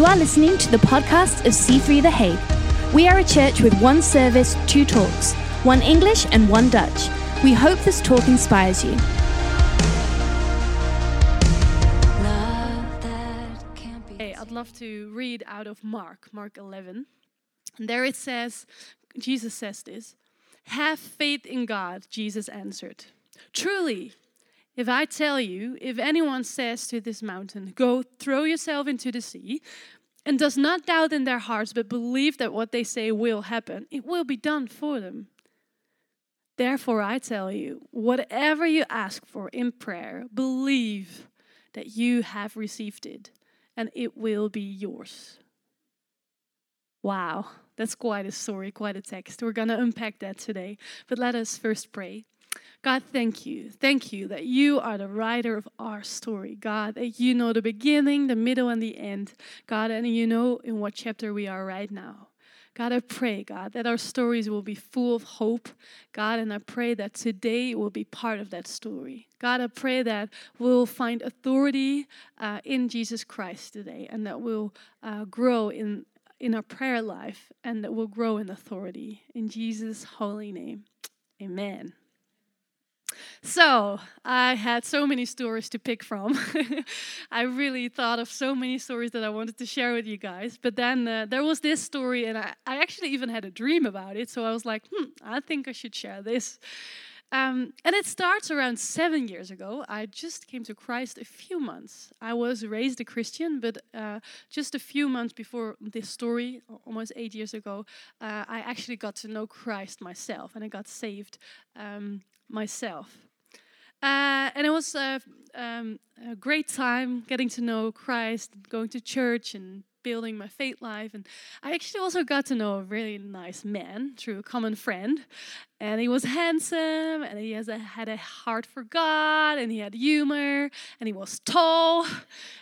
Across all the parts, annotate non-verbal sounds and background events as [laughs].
You are listening to the podcast of C3 The Hague. We are a church with one service, two talks, one English and one Dutch. We hope this talk inspires you. Hey, I'd love to read out of Mark, Mark 11. And there it says, Jesus says this Have faith in God, Jesus answered. Truly, if I tell you, if anyone says to this mountain, Go throw yourself into the sea, and does not doubt in their hearts, but believe that what they say will happen, it will be done for them. Therefore, I tell you, whatever you ask for in prayer, believe that you have received it, and it will be yours. Wow, that's quite a story, quite a text. We're going to unpack that today. But let us first pray. God, thank you. Thank you that you are the writer of our story. God, that you know the beginning, the middle, and the end. God, and you know in what chapter we are right now. God, I pray, God, that our stories will be full of hope. God, and I pray that today will be part of that story. God, I pray that we'll find authority uh, in Jesus Christ today and that we'll uh, grow in, in our prayer life and that we'll grow in authority. In Jesus' holy name, amen. So, I had so many stories to pick from. [laughs] I really thought of so many stories that I wanted to share with you guys. But then uh, there was this story, and I, I actually even had a dream about it. So I was like, hmm, I think I should share this. Um, and it starts around seven years ago. I just came to Christ a few months. I was raised a Christian, but uh, just a few months before this story, almost eight years ago, uh, I actually got to know Christ myself and I got saved um, myself. Uh, and it was a, um, a great time getting to know Christ, going to church, and building my faith life. And I actually also got to know a really nice man through a common friend. And he was handsome, and he has a, had a heart for God, and he had humor, and he was tall.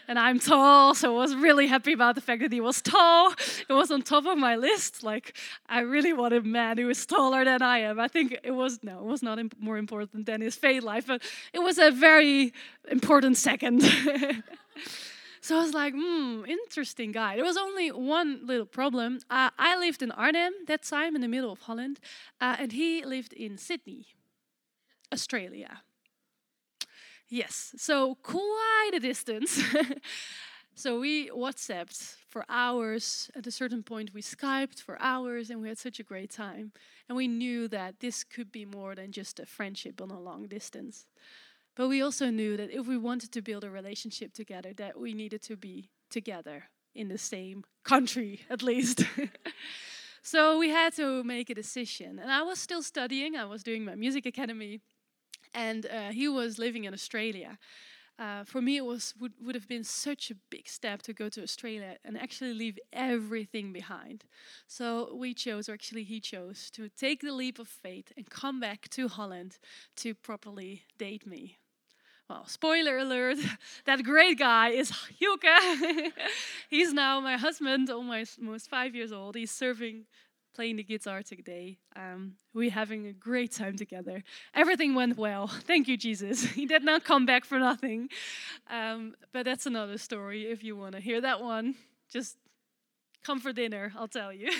And I'm tall, so I was really happy about the fact that he was tall. It was on top of my list. Like, I really want a man who is taller than I am. I think it was, no, it was not imp- more important than his faith life, but it was a very important second. [laughs] So I was like, hmm, interesting guy. There was only one little problem. Uh, I lived in Arnhem that time in the middle of Holland, uh, and he lived in Sydney, Australia. Yes, so quite a distance. [laughs] so we WhatsApped for hours. At a certain point, we Skyped for hours, and we had such a great time. And we knew that this could be more than just a friendship on a long distance. But we also knew that if we wanted to build a relationship together, that we needed to be together in the same country, at least. [laughs] so we had to make a decision. And I was still studying, I was doing my music academy, and uh, he was living in Australia. Uh, for me, it was would, would have been such a big step to go to Australia and actually leave everything behind. So we chose, or actually he chose, to take the leap of faith and come back to Holland to properly date me well, spoiler alert, [laughs] that great guy is Hilke. [laughs] He's now my husband, almost, almost five years old. He's serving, playing the guitar today. Um, we're having a great time together. Everything went well. [laughs] Thank you, Jesus. He did not come back for nothing. Um, but that's another story. If you want to hear that one, just come for dinner, I'll tell you.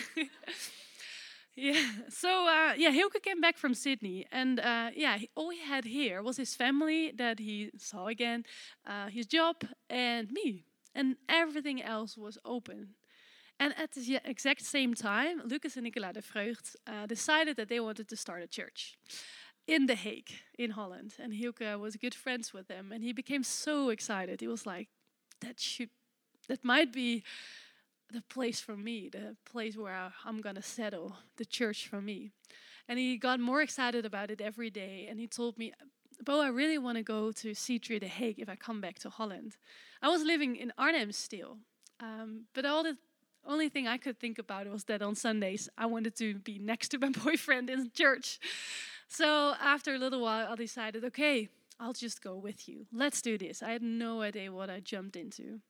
Yeah. So uh, yeah, Hilke came back from Sydney, and uh, yeah, all he had here was his family that he saw again, uh, his job, and me, and everything else was open. And at the exact same time, Lucas and Nicola de Vreugd uh, decided that they wanted to start a church in The Hague, in Holland. And Hilke was good friends with them, and he became so excited. He was like, "That should, that might be." The place for me, the place where I'm going to settle, the church for me. And he got more excited about it every day. And he told me, Bo, I really want to go to C3 The Hague if I come back to Holland. I was living in Arnhem still. Um, but all the only thing I could think about was that on Sundays I wanted to be next to my [laughs] boyfriend in church. So after a little while, I decided, okay, I'll just go with you. Let's do this. I had no idea what I jumped into.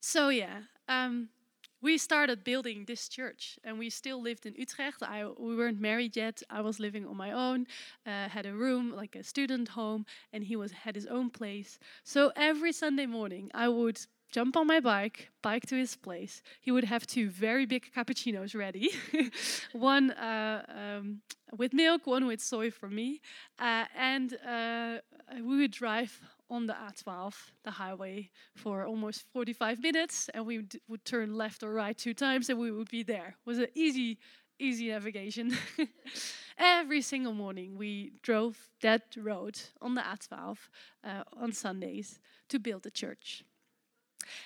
So yeah, um, we started building this church, and we still lived in Utrecht. I, we weren't married yet. I was living on my own, uh, had a room like a student home, and he was had his own place. So every Sunday morning, I would jump on my bike, bike to his place. He would have two very big cappuccinos ready, [laughs] one uh, um, with milk, one with soy for me, uh, and uh, we would drive on the A12, the highway, for almost 45 minutes, and we would turn left or right two times, and we would be there. It was an easy, easy navigation. [laughs] Every single morning, we drove that road on the A12 uh, on Sundays to build a church.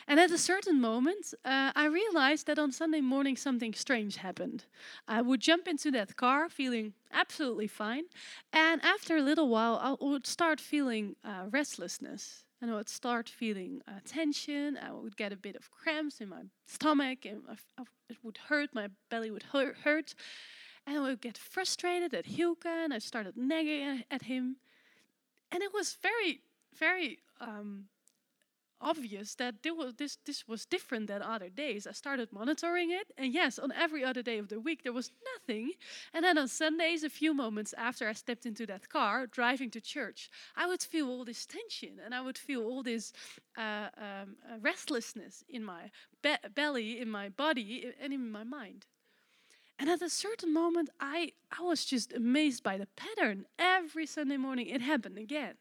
And at a certain moment, uh, I realized that on Sunday morning something strange happened. I would jump into that car feeling absolutely fine, and after a little while, I would start feeling uh, restlessness. And I would start feeling uh, tension. I would get a bit of cramps in my stomach, and it would hurt. My belly would hurt, and I would get frustrated at Hilke, and I started nagging at him. And it was very, very um, obvious that this, this was different than other days. I started monitoring it, and yes, on every other day of the week there was nothing. And then on Sundays, a few moments after I stepped into that car driving to church, I would feel all this tension and I would feel all this uh, um, uh, restlessness in my be belly, in my body, and in my mind. And at a certain moment, I, I was just amazed by the pattern. Every Sunday morning, it happened again.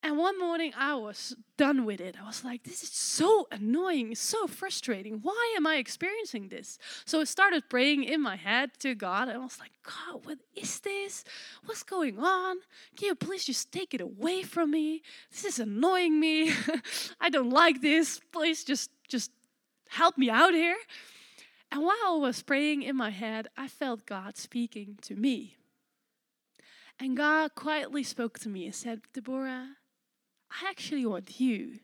And one morning I was done with it. I was like, this is so annoying, so frustrating. Why am I experiencing this? So I started praying in my head to God. And I was like, God, what is this? What's going on? Can you please just take it away from me? This is annoying me. [laughs] I don't like this. Please just just help me out here. And while I was praying in my head, I felt God speaking to me. And God quietly spoke to me and said, Deborah, I actually want you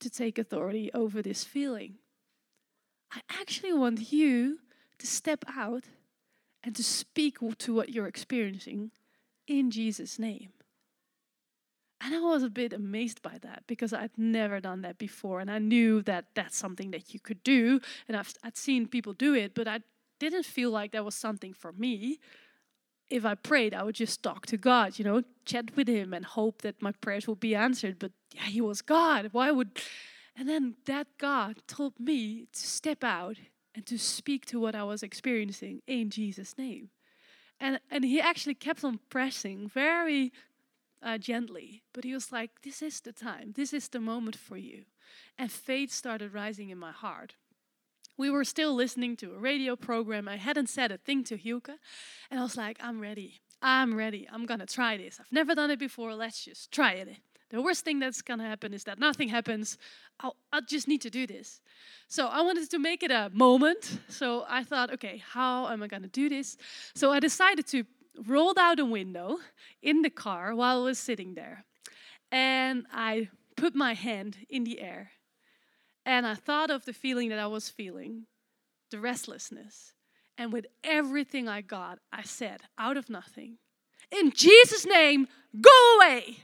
to take authority over this feeling. I actually want you to step out and to speak to what you're experiencing in Jesus' name. And I was a bit amazed by that because I'd never done that before. And I knew that that's something that you could do. And I've, I'd seen people do it, but I didn't feel like that was something for me if I prayed, I would just talk to God, you know, chat with Him and hope that my prayers would be answered. But yeah, He was God. Why would. And then that God told me to step out and to speak to what I was experiencing in Jesus' name. And, and He actually kept on pressing very uh, gently, but He was like, This is the time, this is the moment for you. And faith started rising in my heart. We were still listening to a radio program. I hadn't said a thing to Hilke. And I was like, I'm ready. I'm ready. I'm going to try this. I've never done it before. Let's just try it. The worst thing that's going to happen is that nothing happens. I'll, I'll just need to do this. So I wanted to make it a moment. So I thought, okay, how am I going to do this? So I decided to roll out a window in the car while I was sitting there. And I put my hand in the air and I thought of the feeling that I was feeling, the restlessness. And with everything I got, I said, out of nothing, in Jesus' name, go away.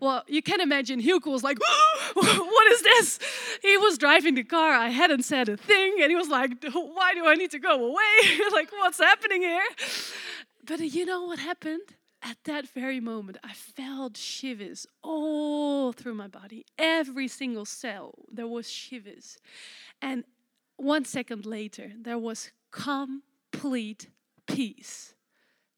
Well, you can imagine Hilke was like, [gasps] What is this? He was driving the car. I hadn't said a thing. And he was like, Why do I need to go away? [laughs] like, what's happening here? But you know what happened? At that very moment, I felt shivers all through my body. Every single cell, there was shivers. And one second later, there was complete peace.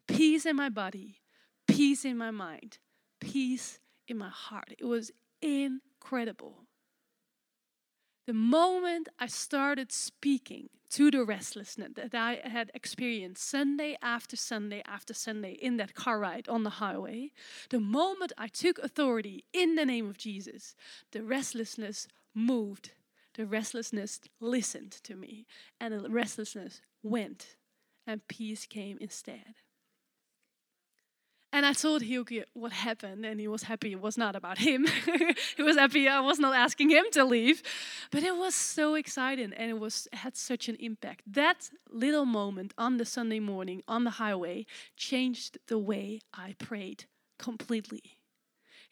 Peace in my body, peace in my mind, peace in my heart. It was incredible. The moment I started speaking to the restlessness that I had experienced Sunday after Sunday after Sunday in that car ride on the highway, the moment I took authority in the name of Jesus, the restlessness moved. The restlessness listened to me, and the restlessness went, and peace came instead. And I told Hilke what happened, and he was happy it was not about him. [laughs] he was happy I was not asking him to leave. But it was so exciting, and it was had such an impact. That little moment on the Sunday morning on the highway changed the way I prayed completely.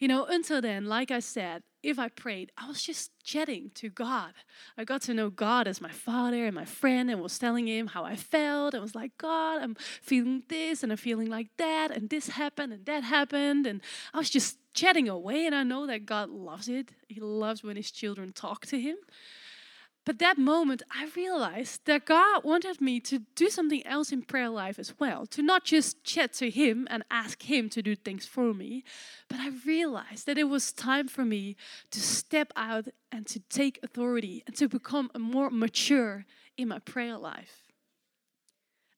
You know, until then, like I said, if I prayed, I was just chatting to God. I got to know God as my father and my friend and was telling him how I felt. I was like, God, I'm feeling this and I'm feeling like that, and this happened and that happened. And I was just chatting away, and I know that God loves it. He loves when His children talk to Him. But that moment, I realized that God wanted me to do something else in prayer life as well. To not just chat to Him and ask Him to do things for me, but I realized that it was time for me to step out and to take authority and to become more mature in my prayer life.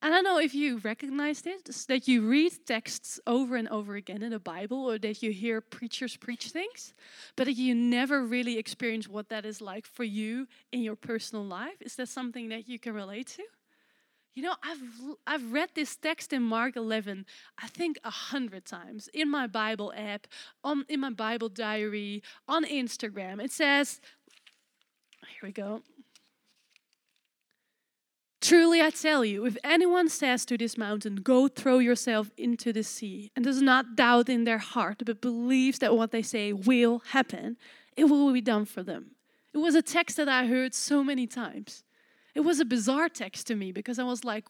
I don't know if you recognize this, that you read texts over and over again in the Bible or that you hear preachers preach things, but that you never really experience what that is like for you in your personal life. Is that something that you can relate to? You know, I've I've read this text in Mark 11, I think a hundred times in my Bible app, on in my Bible diary, on Instagram. It says, here we go. Truly I tell you, if anyone says to this mountain, Go throw yourself into the sea, and does not doubt in their heart, but believes that what they say will happen, it will be done for them. It was a text that I heard so many times. It was a bizarre text to me because I was like,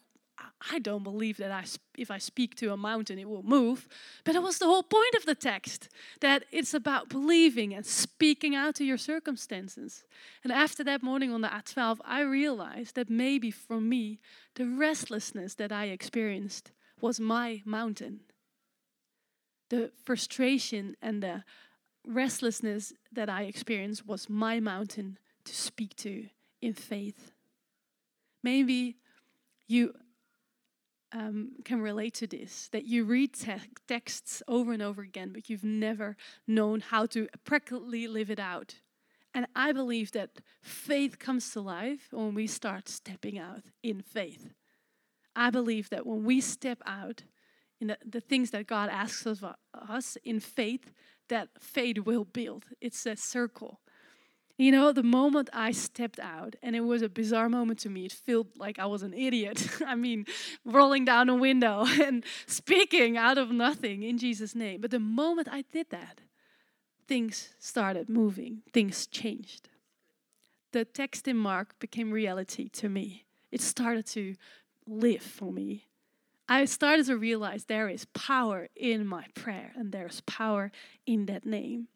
I don't believe that I, if I speak to a mountain, it will move. But it was the whole point of the text that it's about believing and speaking out to your circumstances. And after that morning on the A12, I realized that maybe for me, the restlessness that I experienced was my mountain. The frustration and the restlessness that I experienced was my mountain to speak to in faith. Maybe you um, can relate to this that you read te- texts over and over again, but you've never known how to practically live it out. And I believe that faith comes to life when we start stepping out in faith. I believe that when we step out in the, the things that God asks of us in faith, that faith will build. It's a circle. You know, the moment I stepped out, and it was a bizarre moment to me, it felt like I was an idiot. [laughs] I mean, rolling down a window [laughs] and speaking out of nothing in Jesus' name. But the moment I did that, things started moving, things changed. The text in Mark became reality to me. It started to live for me. I started to realize there is power in my prayer, and there's power in that name.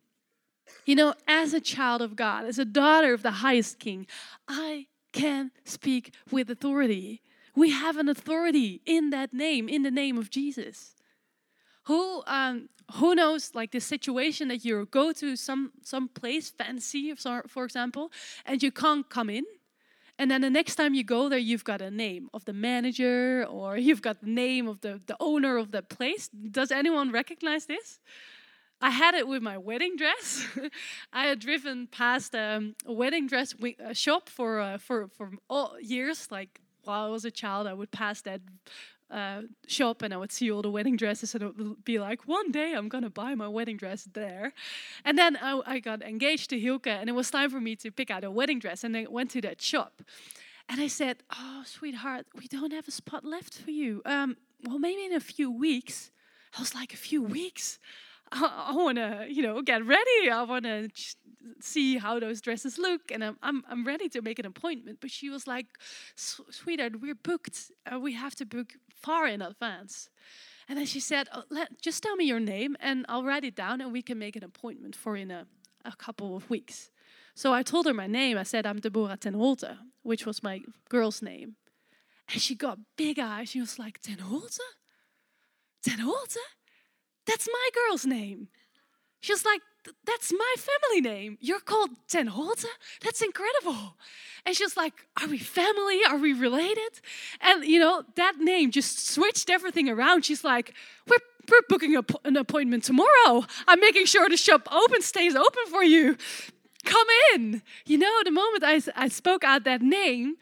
You know, as a child of God, as a daughter of the highest king, I can speak with authority. We have an authority in that name, in the name of Jesus. Who um, who knows like the situation that you go to some some place fancy for example and you can't come in and then the next time you go there you've got a name of the manager or you've got the name of the, the owner of the place does anyone recognize this I had it with my wedding dress. [laughs] I had driven past um, a wedding dress shop for uh, for for years. Like while I was a child, I would pass that uh, shop and I would see all the wedding dresses and it would be like, one day I'm gonna buy my wedding dress there. And then I, I got engaged to Hilke and it was time for me to pick out a wedding dress and I went to that shop. And I said, oh, sweetheart, we don't have a spot left for you. Um, well, maybe in a few weeks. I was like, a few weeks? [laughs] I, I want to, you know, get ready. I want to see how those dresses look, and I'm, I'm, I'm ready to make an appointment. But she was like, "Sweetheart, we're booked. Uh, we have to book far in advance." And then she said, oh, let, "Just tell me your name, and I'll write it down, and we can make an appointment for in a, a couple of weeks." So I told her my name. I said, "I'm Deborah Ten Holte," which was my girl's name. And she got big eyes. She was like, Ten Holte? Ten Holte? That's my girl's name. She's like, That's my family name. You're called Ten Holte? That's incredible. And she's like, Are we family? Are we related? And, you know, that name just switched everything around. She's like, We're, we're booking a, an appointment tomorrow. I'm making sure the shop open stays open for you. Come in. You know, the moment I, I spoke out that name,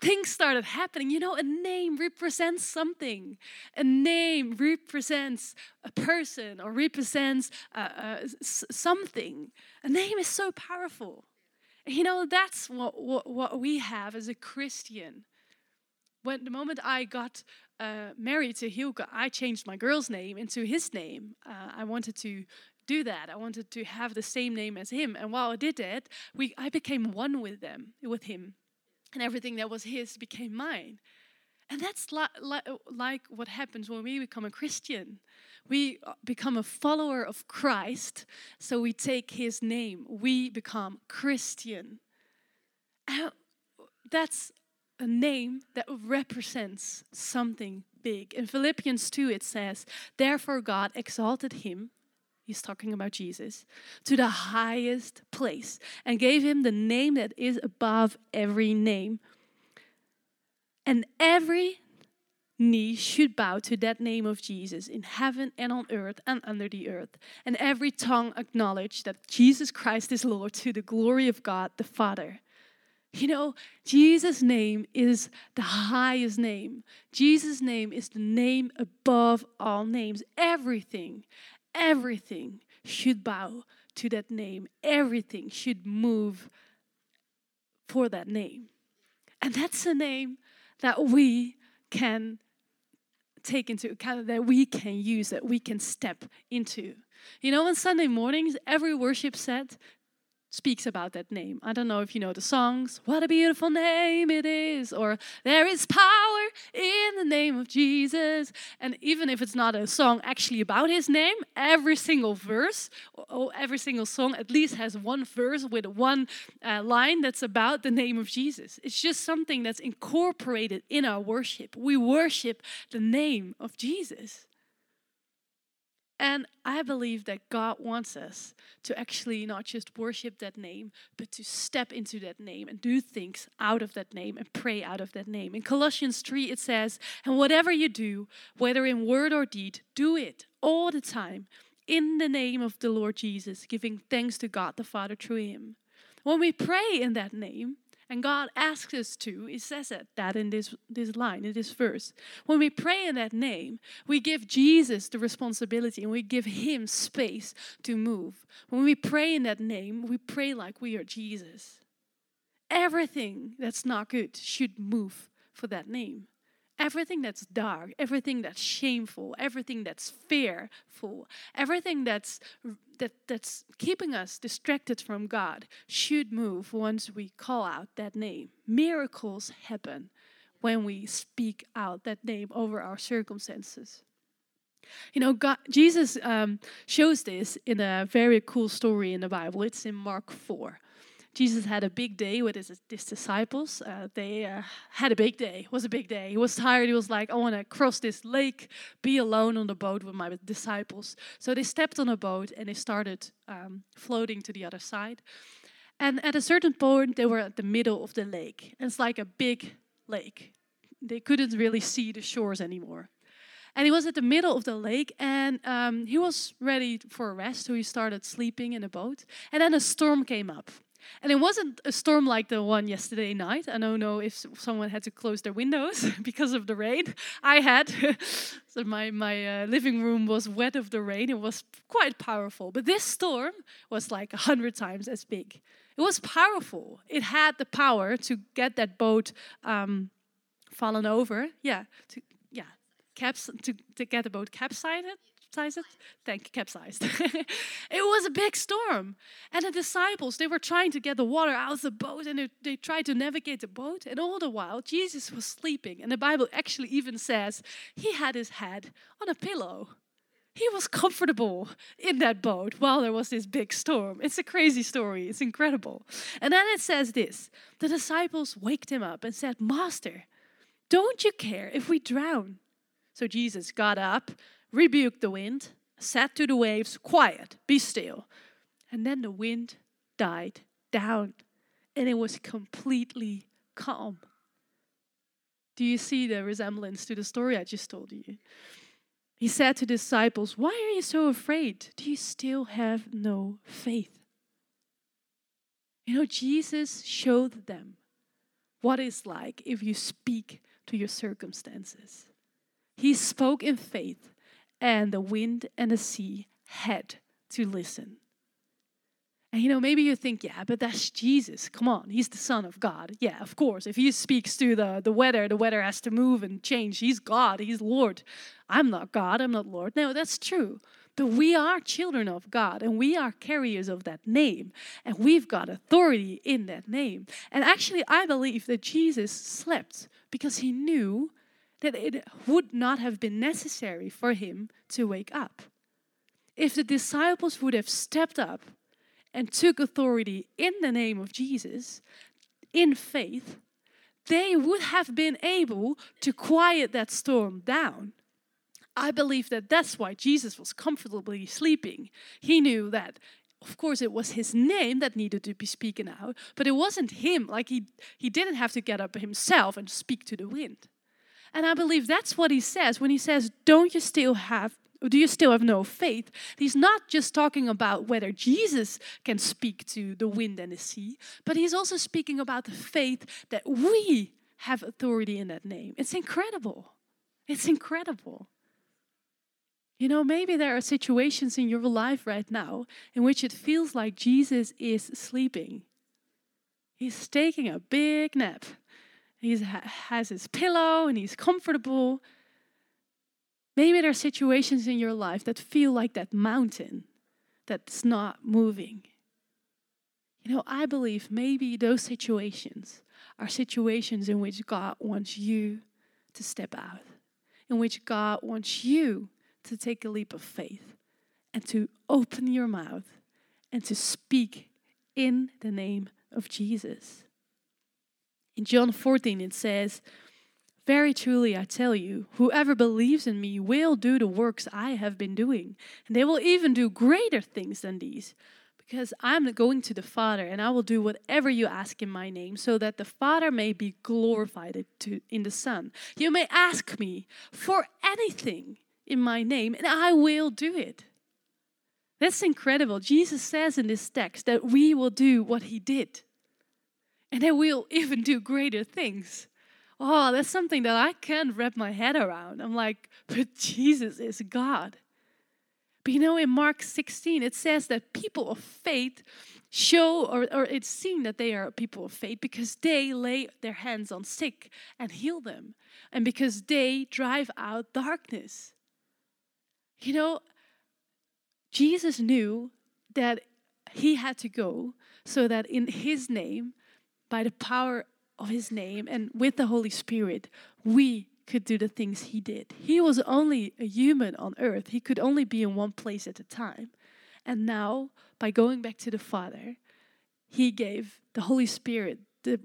things started happening. You know, a name represents something. A name represents a person or represents uh, uh, something. A name is so powerful. You know, that's what, what, what we have as a Christian. When the moment I got uh, married to Hilke, I changed my girl's name into his name. Uh, I wanted to do that. I wanted to have the same name as him. And while I did that, we I became one with them, with him and everything that was his became mine. And that's li- li- like what happens when we become a Christian. We uh, become a follower of Christ, so we take his name. We become Christian. And that's a name that represents something big. In Philippians 2, it says, Therefore, God exalted him, he's talking about Jesus, to the highest place and gave him the name that is above every name. And every knee should bow to that name of Jesus in heaven and on earth and under the earth. And every tongue acknowledge that Jesus Christ is Lord to the glory of God the Father. You know, Jesus' name is the highest name. Jesus' name is the name above all names. Everything, everything should bow to that name. Everything should move for that name. And that's a name that we can take into account, that we can use, that we can step into. You know, on Sunday mornings, every worship set speaks about that name. I don't know if you know the songs, What a Beautiful Name It Is, or There is Power in the Name of Jesus. And even if it's not a song actually about his name, every single verse, or every single song at least has one verse with one uh, line that's about the name of Jesus. It's just something that's incorporated in our worship. We worship the name of Jesus. And I believe that God wants us to actually not just worship that name, but to step into that name and do things out of that name and pray out of that name. In Colossians 3, it says, And whatever you do, whether in word or deed, do it all the time in the name of the Lord Jesus, giving thanks to God the Father through Him. When we pray in that name, and God asks us to, He says it, that in this, this line, in this verse. When we pray in that name, we give Jesus the responsibility and we give Him space to move. When we pray in that name, we pray like we are Jesus. Everything that's not good should move for that name everything that's dark, everything that's shameful, everything that's fearful, everything that's that, that's keeping us distracted from God should move once we call out that name. Miracles happen when we speak out that name over our circumstances. You know, God, Jesus um, shows this in a very cool story in the Bible. It's in Mark 4. Jesus had a big day with his, his disciples. Uh, they uh, had a big day. It was a big day. He was tired. He was like, I want to cross this lake, be alone on the boat with my disciples. So they stepped on a boat and they started um, floating to the other side. And at a certain point, they were at the middle of the lake. It's like a big lake. They couldn't really see the shores anymore. And he was at the middle of the lake and um, he was ready for a rest. So he started sleeping in the boat. And then a storm came up. And it wasn't a storm like the one yesterday night. I don't know if someone had to close their windows [laughs] because of the rain. I had. [laughs] so my, my uh, living room was wet of the rain. It was quite powerful. But this storm was like a hundred times as big. It was powerful. It had the power to get that boat um, fallen over. Yeah, to, yeah, caps to, to get the boat capsized capsized? Thank capsized. [laughs] it was a big storm. And the disciples, they were trying to get the water out of the boat and they, they tried to navigate the boat. And all the while, Jesus was sleeping. And the Bible actually even says he had his head on a pillow. He was comfortable in that boat while there was this big storm. It's a crazy story. It's incredible. And then it says this the disciples waked him up and said, Master, don't you care if we drown? So Jesus got up, rebuked the wind, said to the waves, Quiet, be still. And then the wind died down and it was completely calm. Do you see the resemblance to the story I just told you? He said to the disciples, Why are you so afraid? Do you still have no faith? You know, Jesus showed them what it's like if you speak to your circumstances. He spoke in faith and the wind and the sea had to listen. And you know, maybe you think, yeah, but that's Jesus. Come on, he's the Son of God. Yeah, of course. If he speaks to the, the weather, the weather has to move and change. He's God, he's Lord. I'm not God, I'm not Lord. No, that's true. But we are children of God and we are carriers of that name. And we've got authority in that name. And actually, I believe that Jesus slept because he knew that it would not have been necessary for him to wake up. If the disciples would have stepped up and took authority in the name of Jesus in faith, they would have been able to quiet that storm down. I believe that that's why Jesus was comfortably sleeping. He knew that of course it was his name that needed to be spoken out, but it wasn't him. Like he he didn't have to get up himself and speak to the wind. And I believe that's what he says when he says, "Don't you still have do you still have no faith? He's not just talking about whether Jesus can speak to the wind and the sea, but he's also speaking about the faith that we have authority in that name. It's incredible. It's incredible. You know, maybe there are situations in your life right now in which it feels like Jesus is sleeping. He's taking a big nap. He has his pillow and he's comfortable. Maybe there are situations in your life that feel like that mountain that's not moving. You know, I believe maybe those situations are situations in which God wants you to step out, in which God wants you to take a leap of faith and to open your mouth and to speak in the name of Jesus. In John 14, it says, Very truly I tell you, whoever believes in me will do the works I have been doing, and they will even do greater things than these. Because I'm going to the Father, and I will do whatever you ask in my name, so that the Father may be glorified in the Son. You may ask me for anything in my name, and I will do it. That's incredible. Jesus says in this text that we will do what he did, and that we'll even do greater things. Oh, that's something that I can't wrap my head around. I'm like, but Jesus is God. But you know, in Mark 16, it says that people of faith show, or, or it's seen that they are people of faith because they lay their hands on sick and heal them, and because they drive out darkness. You know, Jesus knew that he had to go so that in his name, by the power of his name and with the Holy Spirit, we could do the things he did. He was only a human on earth, he could only be in one place at a time. And now, by going back to the Father, he gave the Holy Spirit the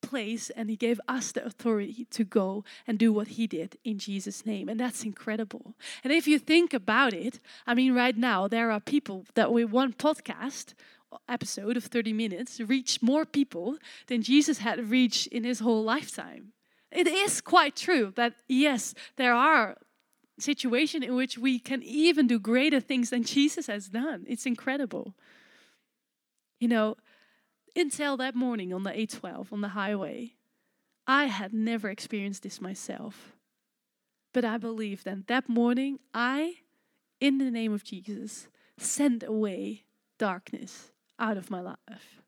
place and he gave us the authority to go and do what he did in Jesus name and that's incredible. And if you think about it, I mean right now there are people that with one podcast episode of 30 minutes reach more people than Jesus had reached in his whole lifetime. It is quite true that yes, there are situations in which we can even do greater things than Jesus has done. It's incredible. You know, until that morning on the A12 on the highway, I had never experienced this myself. But I believe that that morning, I, in the name of Jesus, sent away darkness out of my life.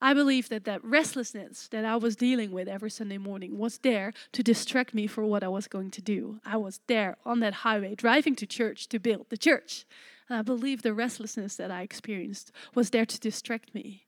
I believe that that restlessness that I was dealing with every Sunday morning was there to distract me for what I was going to do. I was there on that highway driving to church to build the church. And I believe the restlessness that I experienced was there to distract me.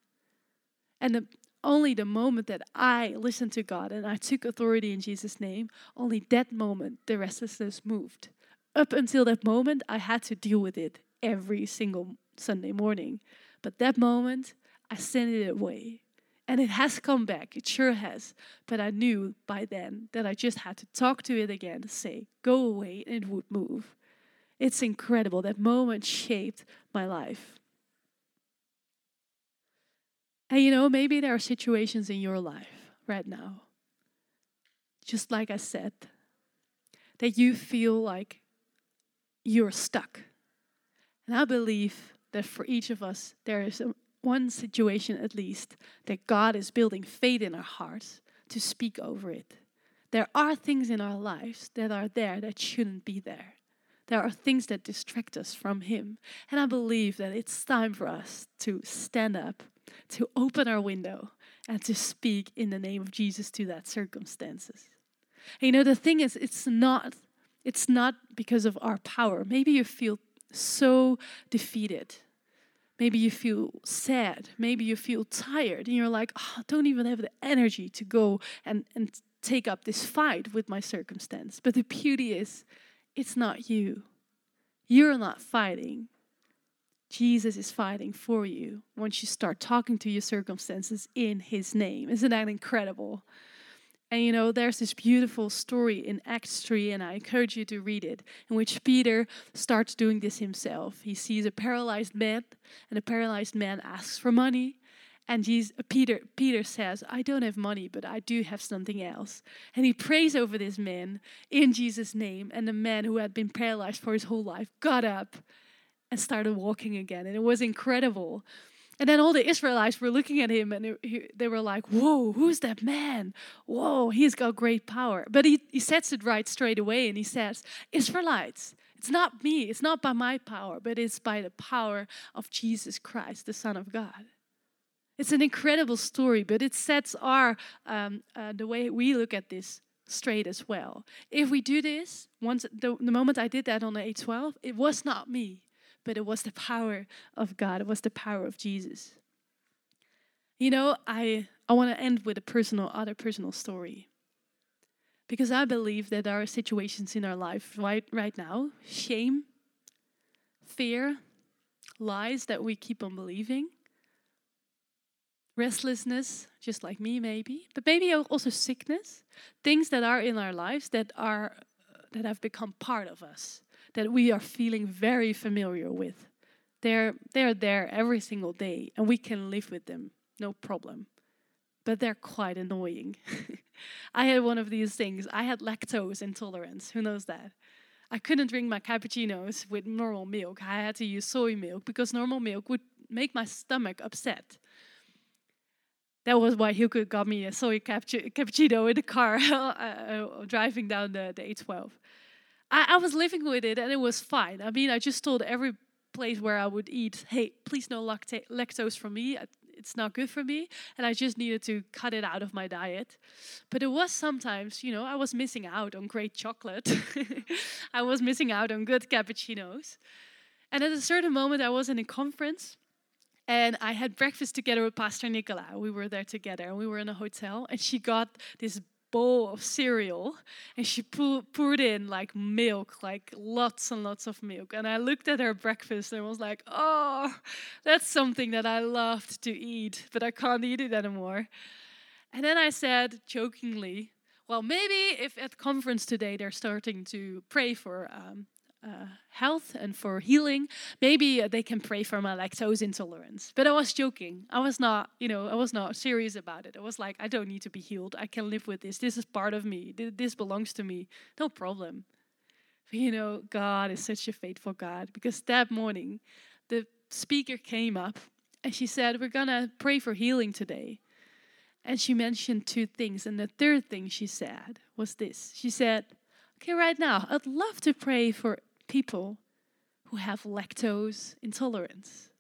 And the, only the moment that I listened to God and I took authority in Jesus' name, only that moment the restlessness moved. Up until that moment, I had to deal with it every single Sunday morning. But that moment, I sent it away. And it has come back, it sure has. But I knew by then that I just had to talk to it again, say, go away, and it would move. It's incredible. That moment shaped my life. And you know, maybe there are situations in your life right now, just like I said, that you feel like you're stuck. And I believe that for each of us, there is a, one situation at least that God is building faith in our hearts to speak over it. There are things in our lives that are there that shouldn't be there. There are things that distract us from Him. And I believe that it's time for us to stand up to open our window and to speak in the name of Jesus to that circumstances. And you know the thing is it's not it's not because of our power. Maybe you feel so defeated. Maybe you feel sad. Maybe you feel tired and you're like, oh, I don't even have the energy to go and, and take up this fight with my circumstance. But the beauty is, it's not you. You're not fighting. Jesus is fighting for you once you start talking to your circumstances in His name. Isn't that incredible? And you know, there's this beautiful story in Acts 3, and I encourage you to read it, in which Peter starts doing this himself. He sees a paralyzed man, and the paralyzed man asks for money. And Jesus, Peter, Peter says, I don't have money, but I do have something else. And he prays over this man in Jesus' name. And the man who had been paralyzed for his whole life got up and started walking again. And it was incredible. And then all the Israelites were looking at him and they were like, Whoa, who's that man? Whoa, he's got great power. But he, he sets it right straight away and he says, Israelites, it's not me, it's not by my power, but it's by the power of Jesus Christ, the Son of God. It's an incredible story, but it sets our um, uh, the way we look at this straight as well. If we do this, once the, the moment I did that on the A12, it was not me but it was the power of God. It was the power of Jesus. You know, I I want to end with a personal, other personal story. Because I believe that there are situations in our life right right now, shame, fear, lies that we keep on believing, restlessness, just like me maybe, but maybe also sickness, things that are in our lives that are that have become part of us that we are feeling very familiar with. They're, they're there every single day and we can live with them, no problem. But they're quite annoying. [laughs] I had one of these things. I had lactose intolerance. Who knows that? I couldn't drink my cappuccinos with normal milk. I had to use soy milk because normal milk would make my stomach upset. That was why Hugo got me a soy cappuccino in the car [laughs] uh, driving down the, the A12. I, I was living with it and it was fine. I mean, I just told every place where I would eat, hey, please no lacta- lactose for me. It's not good for me. And I just needed to cut it out of my diet. But it was sometimes, you know, I was missing out on great chocolate. [laughs] I was missing out on good cappuccinos. And at a certain moment, I was in a conference and I had breakfast together with Pastor Nicola. We were there together and we were in a hotel. And she got this bowl of cereal and she poured in like milk, like lots and lots of milk. And I looked at her breakfast and was like, oh, that's something that I loved to eat, but I can't eat it anymore. And then I said jokingly, well, maybe if at conference today they're starting to pray for um, uh, health and for healing, maybe they can pray for my lactose intolerance. But I was joking. I was not, you know, I was not serious about it. I was like, I don't need to be healed. I can live with this. This is part of me. This belongs to me. No problem. But, you know, God is such a faithful God because that morning the speaker came up and she said, We're going to pray for healing today. And she mentioned two things. And the third thing she said was this She said, Okay, right now, I'd love to pray for people who have lactose intolerance.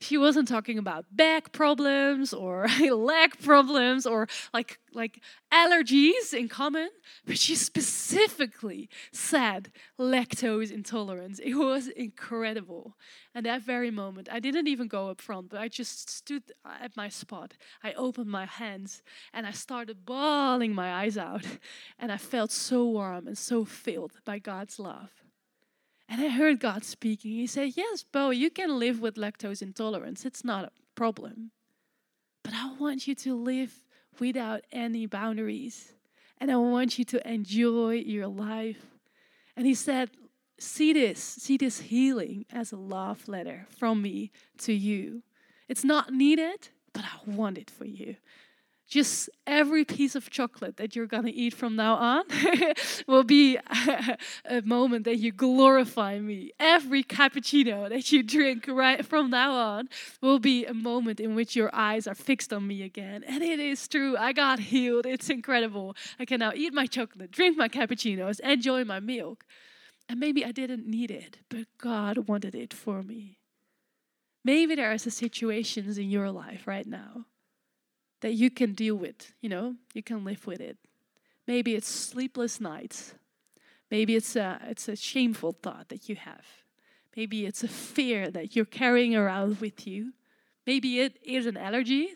She wasn't talking about back problems or [laughs] leg problems or like like allergies in common, but she specifically said lactose intolerance. It was incredible. And that very moment, I didn't even go up front, but I just stood at my spot. I opened my hands and I started bawling my eyes out. And I felt so warm and so filled by God's love. And I heard God speaking. He said, Yes, Bo, you can live with lactose intolerance. It's not a problem. But I want you to live without any boundaries. And I want you to enjoy your life. And he said, See this, see this healing as a love letter from me to you. It's not needed, but I want it for you just every piece of chocolate that you're going to eat from now on [laughs] will be [laughs] a, moment that you glorify me. Every cappuccino that you drink right from now on will be a moment in which your eyes are fixed on me again. And it is true. I got healed. It's incredible. I can now eat my chocolate, drink my cappuccinos, enjoy my milk. And maybe I didn't need it, but God wanted it for me. Maybe there are situations in your life right now that you can deal with, you know, you can live with it. Maybe it's sleepless nights. Maybe it's a, it's a shameful thought that you have. Maybe it's a fear that you're carrying around with you. Maybe it is an allergy.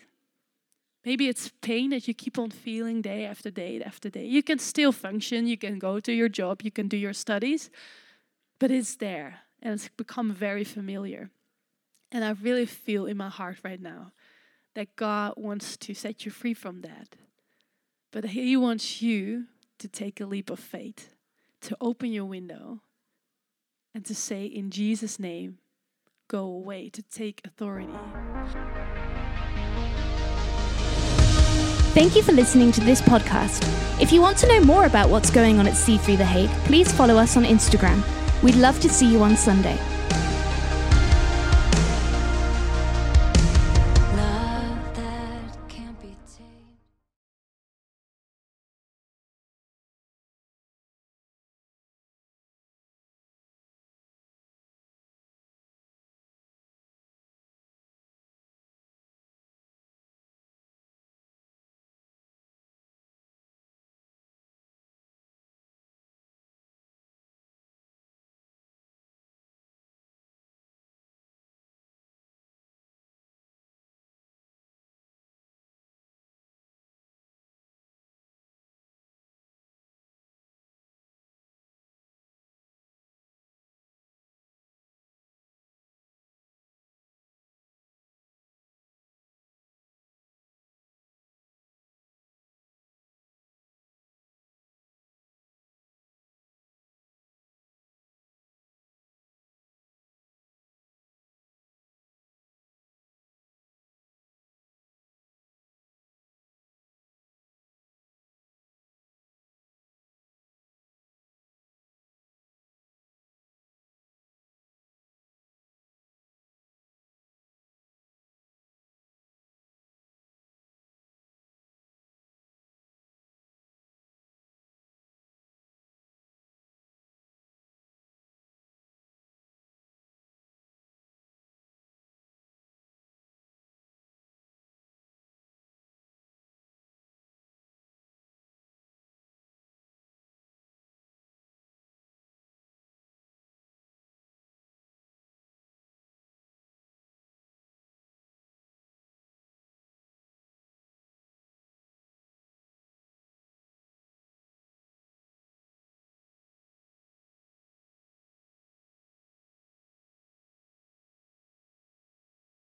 Maybe it's pain that you keep on feeling day after day after day. You can still function, you can go to your job, you can do your studies, but it's there and it's become very familiar. And I really feel in my heart right now that God wants to set you free from that. But He wants you to take a leap of faith, to open your window and to say, in Jesus' name, go away, to take authority. Thank you for listening to this podcast. If you want to know more about what's going on at C3 The Hague, please follow us on Instagram. We'd love to see you on Sunday.